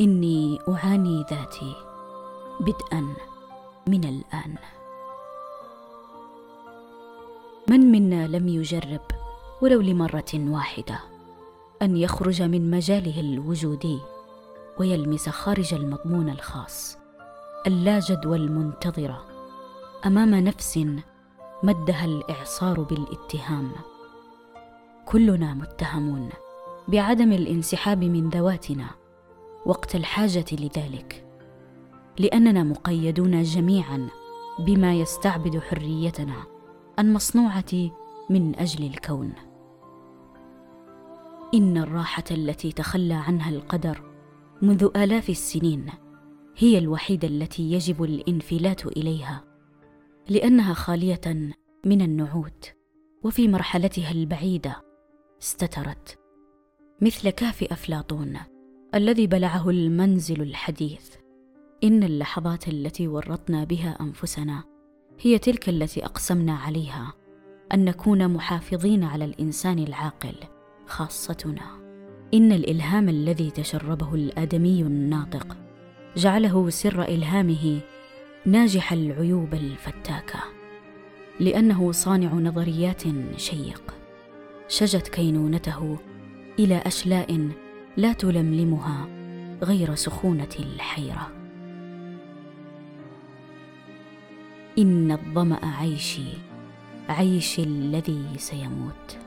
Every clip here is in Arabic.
إني اعاني ذاتي بدءا من الآن. من منا لم يجرب ولو لمرة واحدة أن يخرج من مجاله الوجودي ويلمس خارج المضمون الخاص اللا جدوى المنتظره أمام نفس مدها الإعصار بالاتهام. كلنا متهمون بعدم الانسحاب من ذواتنا وقت الحاجة لذلك. لأننا مقيدون جميعا بما يستعبد حريتنا المصنوعه من أجل الكون. إن الراحة التي تخلى عنها القدر منذ آلاف السنين هي الوحيدة التي يجب الانفلات إليها لأنها خالية من النعوت وفي مرحلتها البعيدة استترت. مثل كهف أفلاطون الذي بلعه المنزل الحديث. إن اللحظات التي ورطنا بها أنفسنا هي تلك التي أقسمنا عليها أن نكون محافظين على الإنسان العاقل خاصتنا. إن الإلهام الذي تشربه الآدمي الناطق جعله سر إلهامه ناجح العيوب الفتاكة لأنه صانع نظريات شيق. شجت كينونته إلى أشلاء لا تلملمها غير سخونة الحيرة. إن الظمأ عيشي عيش الذي سيموت.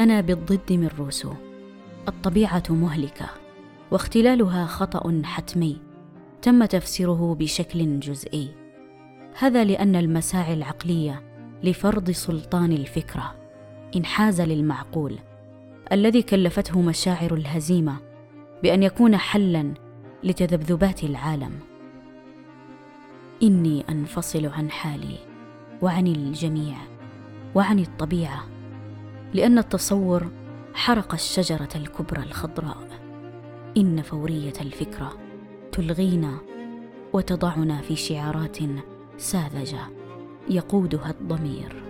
أنا بالضد من روسو الطبيعة مهلكة واختلالها خطأ حتمي تم تفسيره بشكل جزئي. هذا لأن المساعي العقلية لفرض سلطان الفكرة إنحاز للمعقول. الذي كلفته مشاعر الهزيمة بأن يكون حلا لتذبذبات العالم. إني أنفصل عن حالي وعن الجميع وعن الطبيعة لأن التصور حرق الشجرة الكبرى الخضراء. إن فورية الفكرة تلغينا وتضعنا في شعارات ساذجة يقودها الضمير.